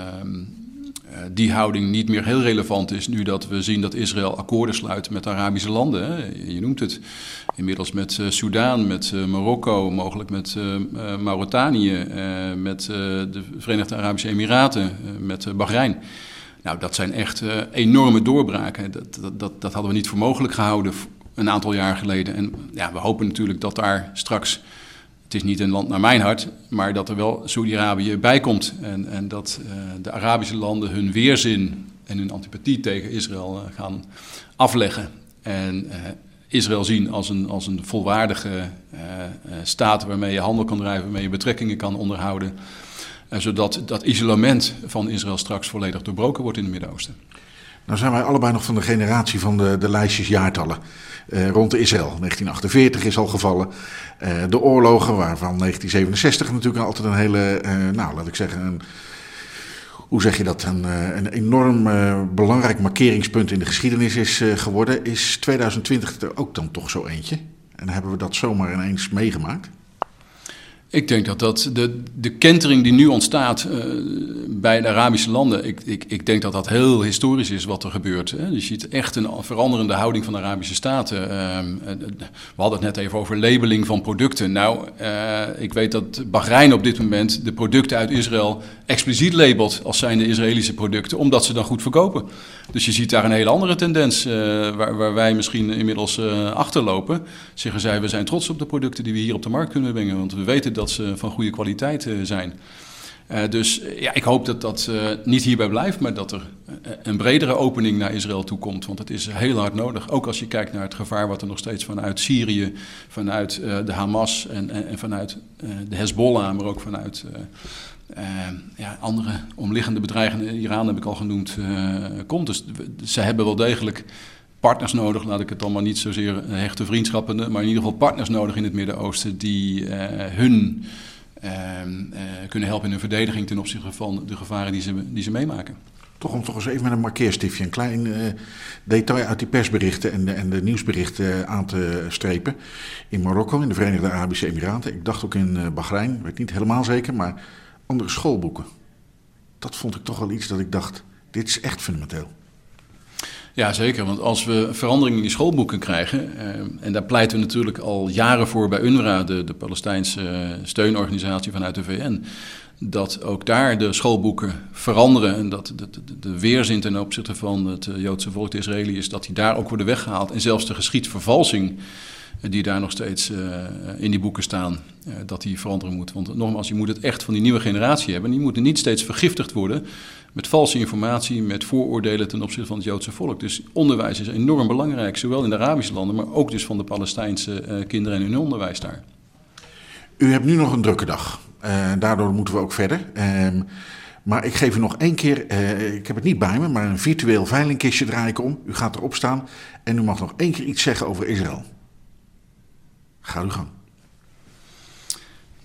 die houding niet meer heel relevant is nu dat we zien dat Israël akkoorden sluit met Arabische landen. Je noemt het inmiddels met uh, met uh, Marokko, mogelijk met Mauritanië, met de Verenigde Arabische Emiraten, met Bahrein. Nou, dat zijn echt enorme doorbraken. Dat, dat, dat, dat hadden we niet voor mogelijk gehouden een aantal jaar geleden. En ja, we hopen natuurlijk dat daar straks het is niet een land naar mijn hart, maar dat er wel Saudi-Arabië bij komt. En, en dat uh, de Arabische landen hun weerzin en hun antipathie tegen Israël uh, gaan afleggen. En uh, Israël zien als een, als een volwaardige staat waarmee je handel kan drijven, waarmee je betrekkingen kan onderhouden. zodat dat isolement van Israël straks volledig doorbroken wordt in het Midden-Oosten. Nou zijn wij allebei nog van de generatie van de, de lijstjes jaartallen. Uh, rond Israël. 1948 is al gevallen. Uh, de oorlogen, waarvan 1967 natuurlijk altijd een hele, uh, nou laat ik zeggen, een, hoe zeg je dat, een, een enorm belangrijk markeringspunt in de geschiedenis is geworden. Is 2020 er ook dan toch zo eentje? En hebben we dat zomaar ineens meegemaakt? Ik denk dat, dat de, de kentering die nu ontstaat uh, bij de Arabische landen, ik, ik, ik denk dat dat heel historisch is wat er gebeurt. Hè. Je ziet echt een veranderende houding van de Arabische staten. Uh, we hadden het net even over labeling van producten. Nou, ik weet dat Bahrein op dit moment de producten uit Israël expliciet labelt als zijnde Israëlische producten, omdat ze dan goed verkopen. Dus je ziet daar een hele andere tendens, waar, waar, wij misschien inmiddels achterlopen. Zeggen zij, we zijn trots op de producten die we hier op de markt kunnen brengen, want we weten dat dat ze van goede kwaliteit eh, zijn. Uh, dus ja, ik hoop dat dat uh, niet hierbij blijft, maar dat er een bredere opening naar Israël toe komt. Want het is heel hard nodig. Ook als je kijkt naar het gevaar wat er nog steeds vanuit Syrië, vanuit de Hamas en, en, en vanuit de Hezbollah, maar ook vanuit ja, andere omliggende bedreigingen, Iran heb ik al genoemd, komt. Dus ze hebben wel degelijk partners nodig, laat ik het maar niet zozeer hechte vriendschappen, maar in ieder geval partners nodig in het Midden-Oosten die uh, hun uh, kunnen helpen in hun verdediging ten opzichte van de gevaren die ze, die ze meemaken. Toch om toch eens even met een markeerstiftje een klein detail uit die persberichten en de, en de nieuwsberichten aan te strepen. In Marokko, in de Verenigde Arabische Emiraten, ik dacht ook in Bahrein, weet niet helemaal zeker, maar andere schoolboeken. Dat vond ik toch wel iets dat ik dacht, dit is echt fundamenteel. Ja, zeker. Want als we veranderingen in die schoolboeken krijgen, eh, en daar pleiten we natuurlijk al jaren voor bij UNRWA, de, de Palestijnse eh, steunorganisatie vanuit de VN, dat ook daar de schoolboeken veranderen en dat de, de, de weerzin ten opzichte van het eh, Joodse volk, de Israëliërs, dat die daar ook worden weggehaald. En zelfs de geschiedvervalsing eh, die daar nog steeds uh, in die boeken staan, dat die veranderen moet. Want nogmaals, je moet het echt van die nieuwe generatie hebben. Die moeten niet steeds vergiftigd worden met valse informatie, met vooroordelen ten opzichte van het Joodse volk. Dus onderwijs is enorm belangrijk, zowel in de Arabische landen, maar ook dus van de Palestijnse uh, kinderen en hun onderwijs daar. U hebt nu nog een drukke dag. Uh, daardoor moeten we ook verder. Uh, maar ik geef u nog één keer, uh, ik heb het niet bij me, maar een virtueel veilingkistje draai ik om. U gaat erop staan en u mag nog één keer iets zeggen over Israël. Ga uw gang.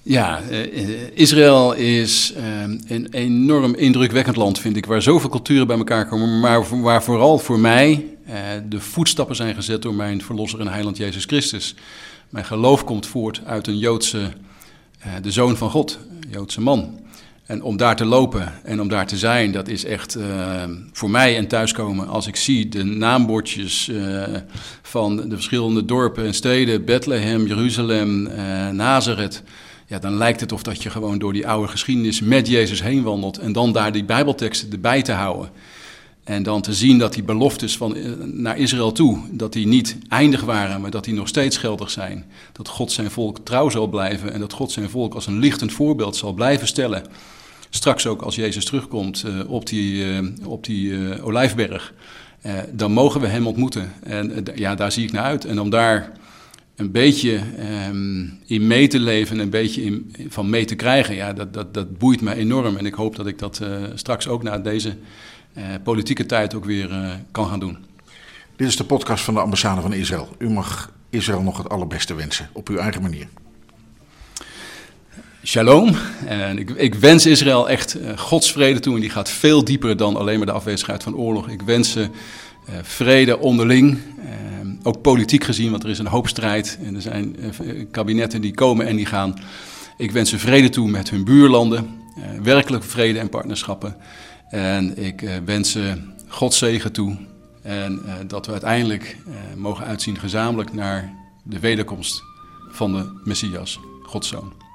Ja, uh, Israël is uh, een enorm indrukwekkend land, vind ik, waar zoveel culturen bij elkaar komen, maar waar vooral voor mij uh, de voetstappen zijn gezet door mijn verlosser en heiland Jezus Christus. Mijn geloof komt voort uit een Joodse, de zoon van God, een Joodse man. En om daar te lopen en om daar te zijn, dat is echt voor mij een thuiskomen. Als ik zie de naambordjes van de verschillende dorpen en steden, Bethlehem, Jeruzalem, uh, Nazareth. Ja, dan lijkt het of dat je gewoon door die oude geschiedenis met Jezus heen wandelt. En dan daar die Bijbelteksten erbij te houden. En dan te zien dat die beloftes van, naar Israël toe, dat die niet eindig waren, maar dat die nog steeds geldig zijn. Dat God zijn volk trouw zal blijven en dat God zijn volk als een lichtend voorbeeld zal blijven stellen. Straks ook als Jezus terugkomt uh, op die, uh, op die olijfberg, dan mogen we hem ontmoeten. En ja, daar zie ik naar uit. En om daar een beetje um, in mee te leven, een beetje in, van mee te krijgen, ja, dat, dat, dat boeit me enorm. En ik hoop dat ik dat straks ook na deze politieke tijd ook weer kan gaan doen. Dit is de podcast van de ambassade van Israël. U mag Israël nog het allerbeste wensen, op uw eigen manier. Shalom. En ik, ik, wens Israël echt Gods vrede toe. En die gaat veel dieper dan alleen maar de afwezigheid van oorlog. Ik wens ze vrede onderling. Ook politiek gezien, want er is een hoop strijd. En er zijn kabinetten die komen en die gaan. Ik wens ze vrede toe met hun buurlanden. werkelijke vrede en partnerschappen. En ik wens ze Gods zegen toe. En dat we uiteindelijk mogen uitzien gezamenlijk naar de wederkomst van de Messias, Gods Zoon.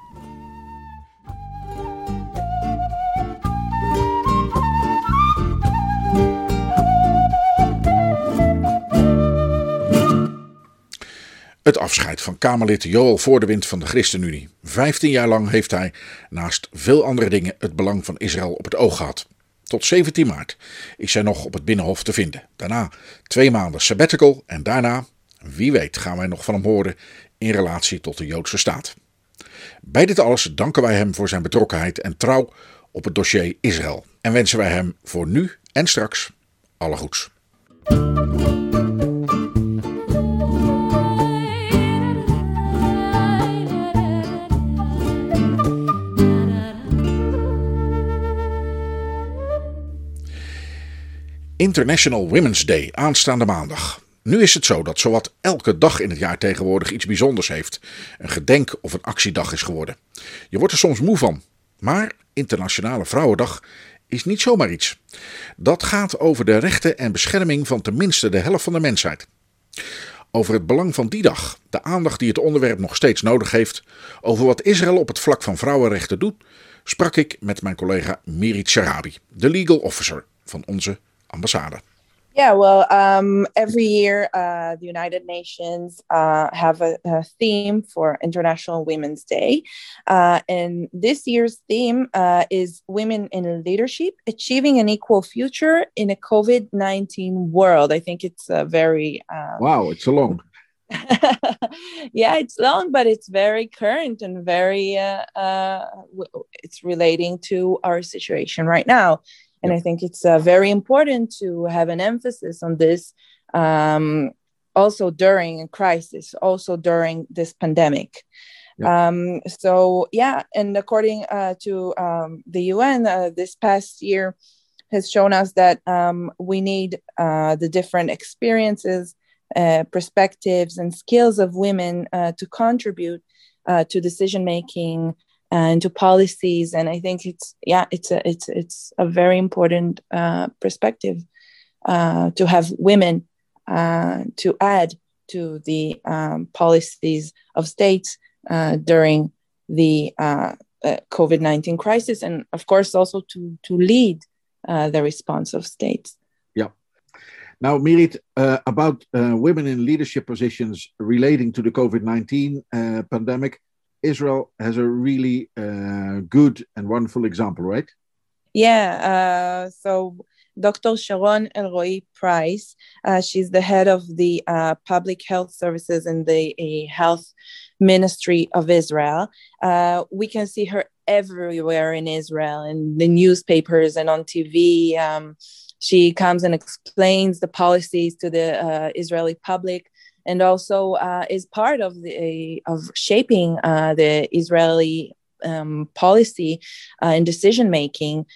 Het afscheid van Kamerlid Joel Voordewind van de ChristenUnie. Vijftien jaar lang heeft hij, naast veel andere dingen, het belang van Israël op het oog gehad. Tot 17 maart is hij nog op het Binnenhof te vinden. Daarna twee maanden sabbatical en daarna, wie weet, gaan wij nog van hem horen in relatie tot de Joodse staat. Bij dit alles danken wij hem voor zijn betrokkenheid en trouw op het dossier Israël. En wensen wij hem voor nu en straks alle goeds. International Women's Day aanstaande maandag. Nu is het zo dat zowat elke dag in het jaar tegenwoordig iets bijzonders heeft. Een gedenk- of een actiedag is geworden. Je wordt er soms moe van. Maar Internationale Vrouwendag is niet zomaar iets. Dat gaat over de rechten en bescherming van tenminste de helft van de mensheid. Over het belang van die dag, de aandacht die het onderwerp nog steeds nodig heeft, over wat Israël op het vlak van vrouwenrechten doet, sprak ik met mijn collega Mirit Sharabi, de legal officer van onze ambassade. Yeah, well, um, every year uh, the United Nations uh, have a, a, theme for International Women's Day. Uh, and this year's theme uh, is Women in Leadership Achieving an Equal Future in a COVID 19 World. I think it's a very. Um, wow, it's a long. yeah, it's long, but it's very current and very. Uh, uh, it's relating to our situation right now. And I think it's uh, very important to have an emphasis on this um, also during a crisis, also during this pandemic. Yeah. Um, so, yeah, and according uh, to um, the UN, uh, this past year has shown us that um, we need uh, the different experiences, uh, perspectives, and skills of women uh, to contribute to decision making and to policies and i think it's yeah it's a it's it's a very important uh, perspective uh, to have women uh, to add to the um, policies of states uh, during the uh, uh, covid-19 crisis and of course also to to lead the response of states. Yeah. Now mirit about women in leadership positions relating to the covid-19 pandemic Israel has a really uh, good and wonderful example, right? Yeah. Uh, so Dr. Sharon Elroy Price, uh, she's the head of the uh, public health services in the uh, health ministry of Israel. Uh, we can see her everywhere in Israel, in the newspapers and on TV. Um, she comes and explains the policies to the Israeli public and also uh, is part of the of shaping uh, the Israeli um, policy uh, and decision making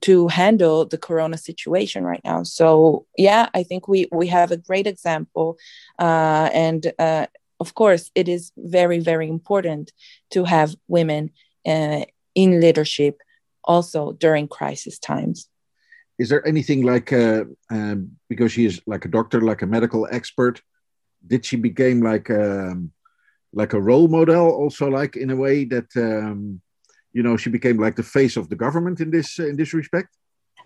to handle the corona situation right now. So yeah, I think we we have a great example, uh, and uh, of course, it is very very important to have women uh, in leadership also during crisis times is there anything like um, because she is like a doctor like a medical expert did she become like um, like a role model also like in a way that um, you know she became like the face of the government in this in this respect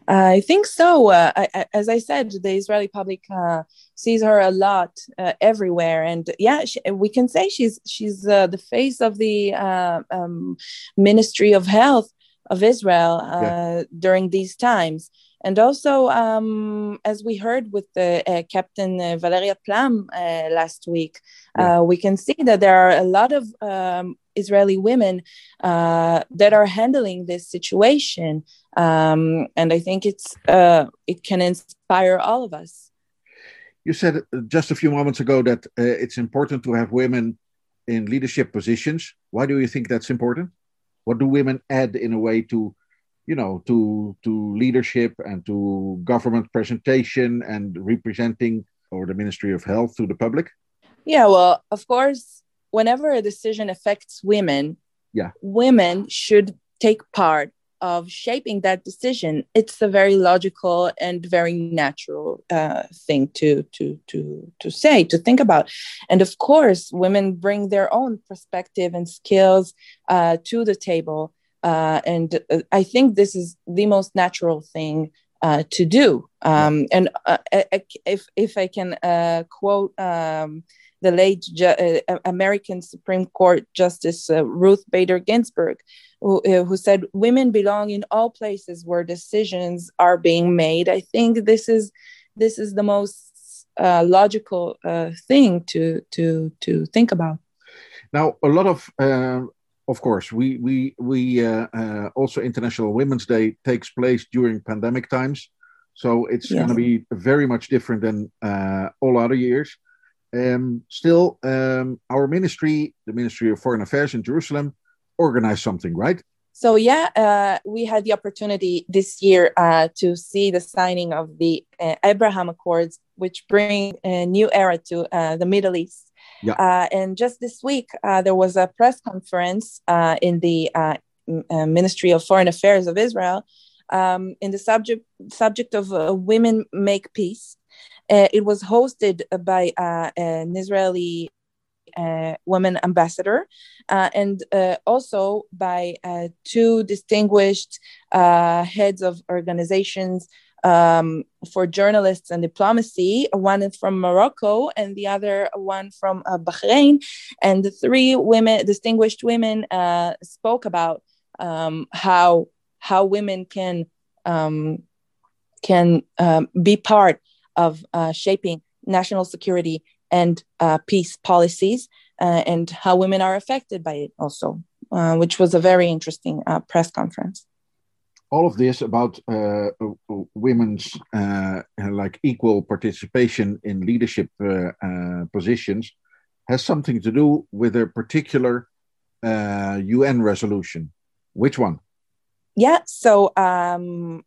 I think so. Uh, I, as I said, the Israeli public uh, sees her a lot uh, everywhere, and yeah, she, we can say she's she's uh, the face of the uh, um, Ministry of Health of Israel uh, yeah. during these times. And also, um, as we heard with the, uh, Captain uh, Valeria Plam uh, last week, yeah. Uh, we can see that there are a lot of um, Israeli women uh, that are handling this situation, um, and I think it's uh, it can inspire all of us. You said just a few moments ago that it's important to have women in leadership positions. Why do you think that's important? What do women add in a way to you know to to leadership and to government presentation and representing or the ministry of health to the public? Yeah well of course whenever a decision affects women yeah. women should take part of shaping that decision. It's a very logical and very natural uh, thing to to to to say to think about. And of course women bring their own perspective and skills uh, to the table uh, and uh, I think this is the most natural thing uh, to do. Um, and uh, if, if I can uh, quote um, the late Ju- uh, American Supreme Court Justice Ruth Bader Ginsburg, who, who, said, Women belong in all places where decisions are being made. I think this is, this is the most logical thing to, to, to think about. Now, a lot of of course, we we we uh, uh, also International Women's Day takes place during pandemic times, so it's yeah. going to be very much different than uh, all other years. Um, still, um, our ministry, the Ministry of Foreign Affairs in Jerusalem, organized something, right? So yeah, uh, we had the opportunity this year uh, to see the signing of the uh, Abraham Accords which bring a new era to uh, the Middle East. Yeah. Uh, and just this week, uh, there was a press conference uh, in the uh, uh, Ministry of Foreign Affairs of Israel um, in the subject subject of uh, women make peace. It was hosted by an Israeli woman ambassador and also by two distinguished heads of organizations um, for journalists and diplomacy. One is from Morocco and the other one from uh, Bahrain. And the three women, distinguished women, uh, spoke about um, how how women can um, can um, be part of uh, shaping national security and uh, peace policies, uh, and how women are affected by it also, uh, which was a very interesting press conference. All of this about uh, uh, women's uh, like equal participation in leadership uh, uh, positions has something to do with a particular uh, UN resolution. Which one? Yeah. So um,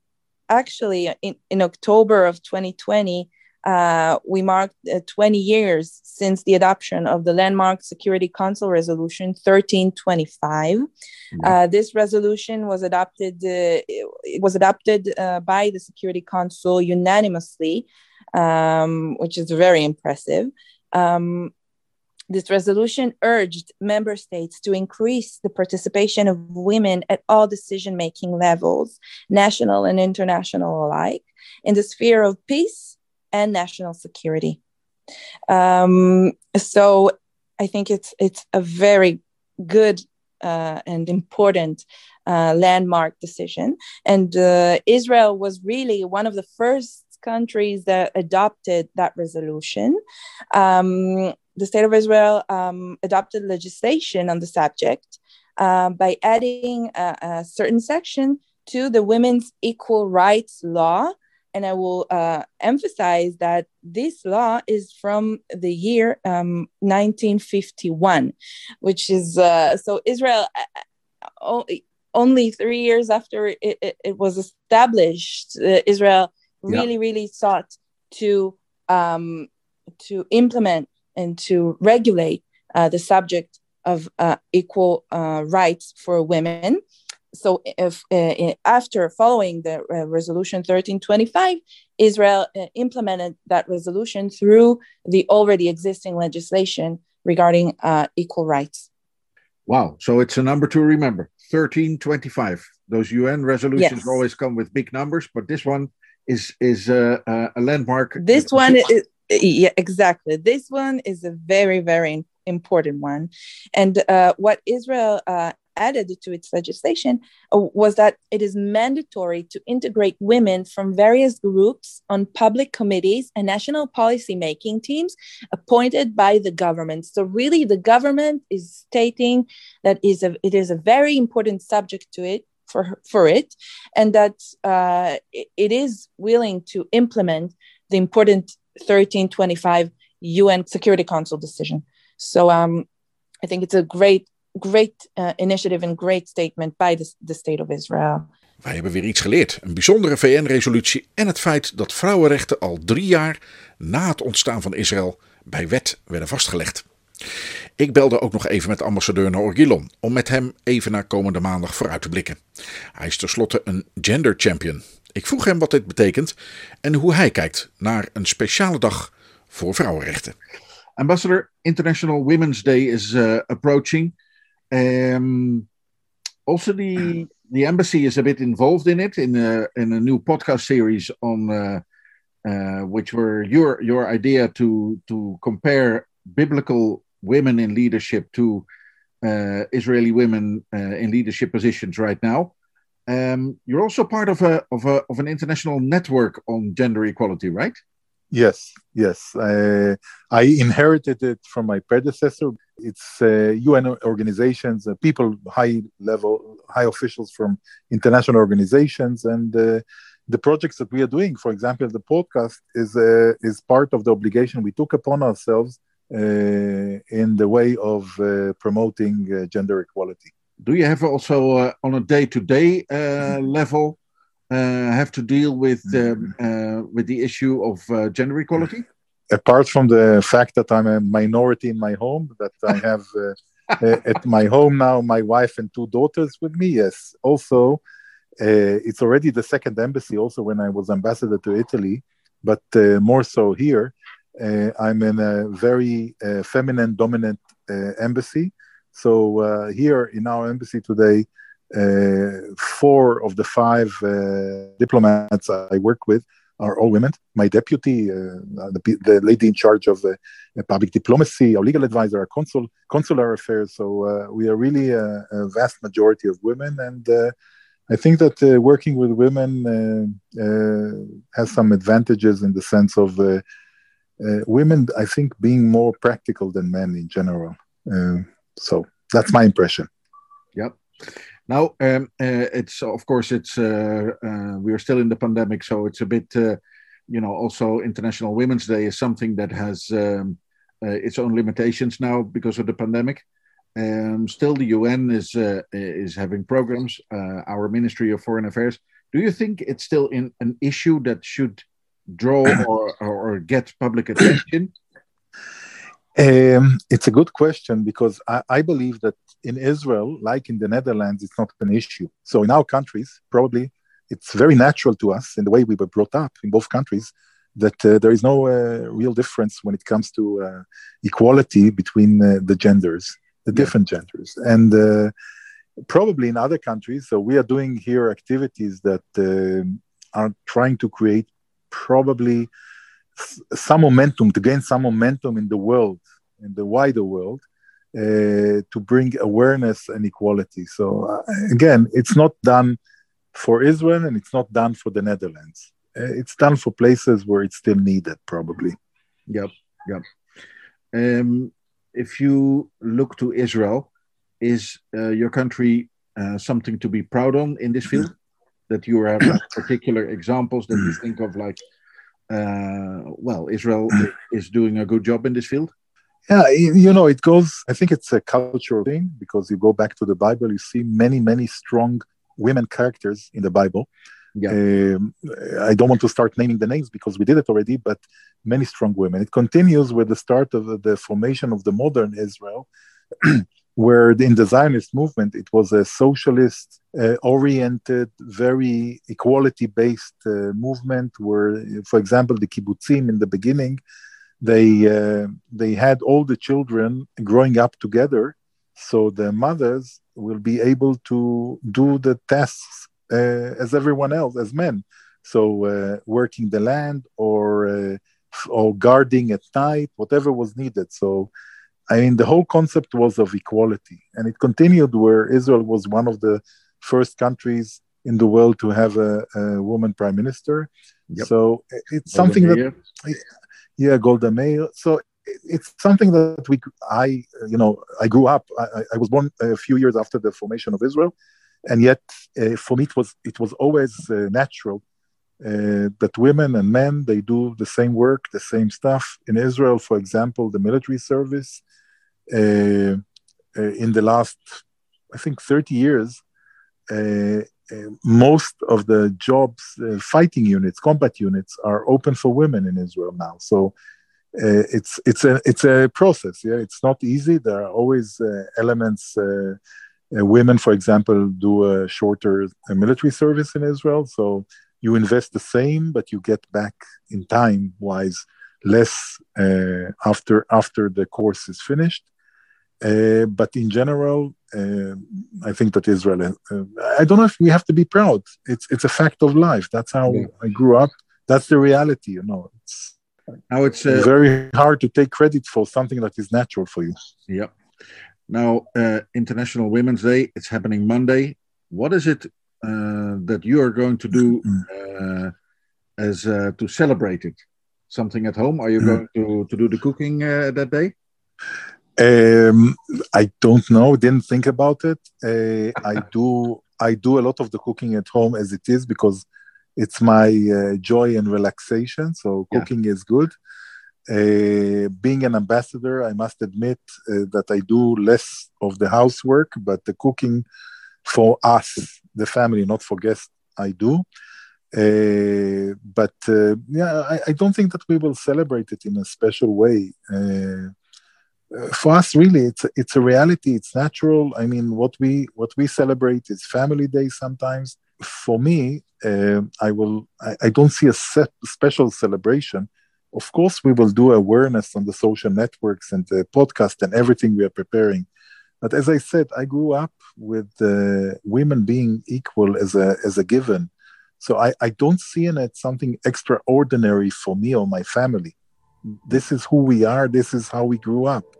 actually, in, in October of 2020, uh, we marked uh, 20 years since the adoption of the landmark Security Council Resolution 1325. Uh, this resolution was adopted. Uh, it was adopted uh, by the Security Council unanimously, um, which is very impressive. Um, this resolution urged member states to increase the participation of women at all decision making levels, national and international alike, in the sphere of peace and national security. Um, so I think it's it's a very good uh, and important uh, landmark decision. And uh, Israel was really one of the first countries that adopted that resolution. Um, the state of Israel um, adopted legislation on the subject uh, by adding a, a, certain section to the Women's Equal Rights Law. And I will uh, emphasize that this law is from the year um, 1951, which is uh, so Israel uh, only three years after it, it, it was established, uh, Israel really, yeah. really sought to um, to implement and to regulate uh, the subject of uh, equal uh, rights for women. So, if uh, after following the uh, resolution 1325, Israel uh, implemented that resolution through the already existing legislation regarding equal rights. Wow! So it's a number to remember. 1325. Those UN resolutions yes. always come with big numbers, but this one is is a, a landmark. This one is yeah exactly this one is a very very important one and uh, what israel uh, added to its legislation uh, was that it is mandatory to integrate women from various groups on public committees and national policy making teams appointed by the government so really the government is stating that is a, it is a very important subject to it for, for it and that uh, it, it is willing to implement the important 1325 UN Security Council decision. So um, I think it's a great, great uh, initiative and great statement by the, the State of Israel. Wij hebben weer iets geleerd. Een bijzondere VN-resolutie en het feit dat vrouwenrechten al drie jaar na het ontstaan van Israël bij wet werden vastgelegd. Ik belde ook nog even met ambassadeur Noor Gilon om met hem even naar komende maandag vooruit te blikken. Hij is tenslotte een gender champion. Ik vroeg hem wat dit betekent en hoe hij kijkt naar een speciale dag voor vrouwenrechten. Ambassador, International Women's Day is uh, approaching. Um, also, the the embassy is a bit involved in it in a, in a new podcast series on uh, uh, which were your your idea to to compare biblical women in leadership to uh, Israeli women uh, in leadership positions right now. Um, you're also part of a, of a of an international network on gender equality, right? Yes, yes. I, I inherited it from my predecessor. It's uh, UN organizations, uh, people, high level, high officials from international organizations, and uh, the projects that we are doing. For example, the podcast is uh, is part of the obligation we took upon ourselves uh, in the way of uh, promoting gender equality do you have also on a day-to-day level have to deal with um, uh, with the issue of uh, gender equality? Apart from the fact that I'm a minority in my home, that I have uh, uh, at my home now my wife and two daughters with me. Yes. Also, uh, it's already the second embassy. Also, when I was ambassador to Italy, but more so here, I'm in a very feminine dominant embassy. So here in our embassy today, uh, four of the five uh, diplomats I work with are all women. My deputy, uh, the, the, lady in charge of uh, public diplomacy, our legal advisor, our consul, consular affairs. So uh, we are really a, a, vast majority of women, and uh, I think that working with women has some advantages in the sense of women. I think being more practical than men in general. so that's my impression. Yep. Now, um, uh, it's of course it's uh, uh, we are still in the pandemic, so it's a bit, uh, you know, also International Women's Day is something that has um, uh, its own limitations now because of the pandemic. Um, still, the UN is uh, is having programs. our Ministry of Foreign Affairs. Do you think it's still in an issue that should draw or, or get public attention? Um, it's a good question because I, I, believe that in Israel, like in the Netherlands, it's not an issue. So in our countries, probably it's very natural to us in the way we were brought up in both countries that uh, there is no uh, real difference when it comes to uh, equality between uh, the genders, the different genders. And uh, probably in other countries, so we are doing here activities that uh, are trying to create probably some momentum, to gain some momentum in the world, in the wider world, uh, to bring awareness and equality. So uh, again, it's not done for Israel and it's not done for the Netherlands. Uh, it's done for places where it's still needed, probably. Yep, yep. Um, if you look to Israel, is uh, your country uh, something to be proud on in this field? that you have particular examples that you think of, like uh, well, Israel is doing a good job in this field? Yeah, you know, it goes, I think it's a cultural thing because you go back to the Bible, you see many, many strong women characters in the Bible. Yeah. Um, I don't want to start naming the names because we did it already, but many strong women. It continues with the start of the formation of the modern Israel, where in the Zionist movement, it was a socialist uh, oriented, very equality based uh, movement, where, for example, the kibbutzim in the beginning, they, uh, they had all the children growing up together, so the mothers will be able to do the tasks uh, as everyone else, as men. So, uh, working the land or, uh, or guarding at night, whatever was needed. So, I mean, the whole concept was of equality, and it continued where Israel was one of the first countries in the world to have a, a woman prime minister. Yep. So it's something that, yeah, Golda Meir. So it's something that we, I, you know, I grew up. I, I was born a few years after the formation of Israel, and yet uh, for me it was it was always uh, natural uh, that women and men they do the same work, the same stuff. In Israel, for example, the military service uh, uh, in the last, I think, 30 years, uh, most of the jobs, fighting units, combat units, are open for women in Israel now. So uh, it's it's a it's a process. Yeah, it's not easy. There are always uh, elements. Uh, women, for example, do a shorter military service in Israel, so you invest the same, but you get back in time wise less after after the course is finished. Uh, but in general, uh, I think that Israel. Uh, I don't know if we have to be proud. It's it's a fact of life. That's how yeah. I grew up. That's the reality. You know, it's now it's uh, very hard to take credit for something that is natural for you. Yeah. Now, uh, International Women's Day. It's happening Monday. What is it that you are going to do mm. as to celebrate it? Something at home? Are you mm. going to to do the cooking that day? Um, I don't know. Didn't think about it. Uh, I do. I do a lot of the cooking at home as it is because it's my uh, joy and relaxation. So cooking yeah. is good. Uh, being an ambassador, I must admit uh, that I do less of the housework, but the cooking for us, the family, not for guests, I do. Uh, but uh, yeah, I, I, don't think that we will celebrate it in a special way. Uh, for us, really, it's it's a reality. It's natural. I mean, what we what we celebrate is Family Day. Sometimes, for me, I will. I, I, don't see a set, special celebration. Of course, we will do awareness on the social networks and the podcast and everything we are preparing. But as I said, I grew up with women being equal as a as a given so I, I don't see in it something extraordinary for me or my family. This is who we are, this is how we grew up.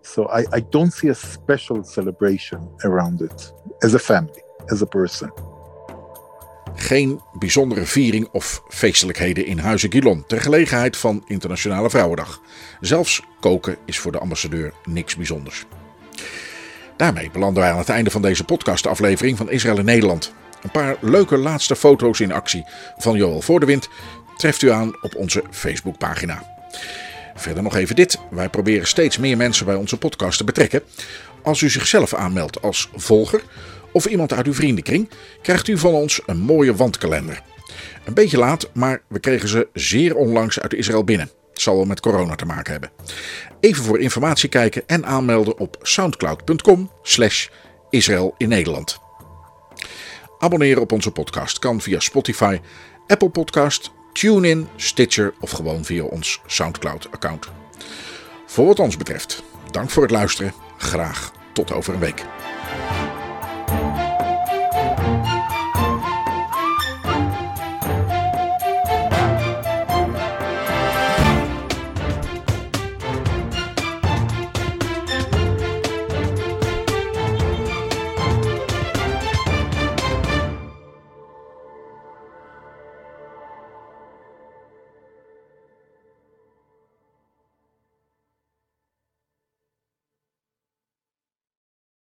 So I, I don't see a special celebration around it as a family, as a person. Geen bijzondere viering of feestelijkheden in Huizen Gilon ter gelegenheid van Internationale Vrouwendag. Zelfs koken is voor de ambassadeur niks bijzonders. Daarmee belanden wij aan het einde van deze podcastaflevering van Israël in Nederland. Een paar leuke laatste foto's in actie van Joel Voordewind treft u aan op onze Facebookpagina. Verder nog even dit. Wij proberen steeds meer mensen bij onze podcast te betrekken. Als u zichzelf aanmeldt als volger of iemand uit uw vriendenkring, krijgt u van ons een mooie wandkalender. Een beetje laat, maar we kregen ze zeer onlangs uit Israël binnen. Het zal wel met corona te maken hebben. Even voor informatie kijken en aanmelden op soundcloud.com slash Israël in Nederland. Abonneren op onze podcast kan via Spotify, Apple Podcast, Tune in Stitcher of gewoon via ons SoundCloud-account. Voor wat ons betreft, dank voor het luisteren. Graag tot over een week.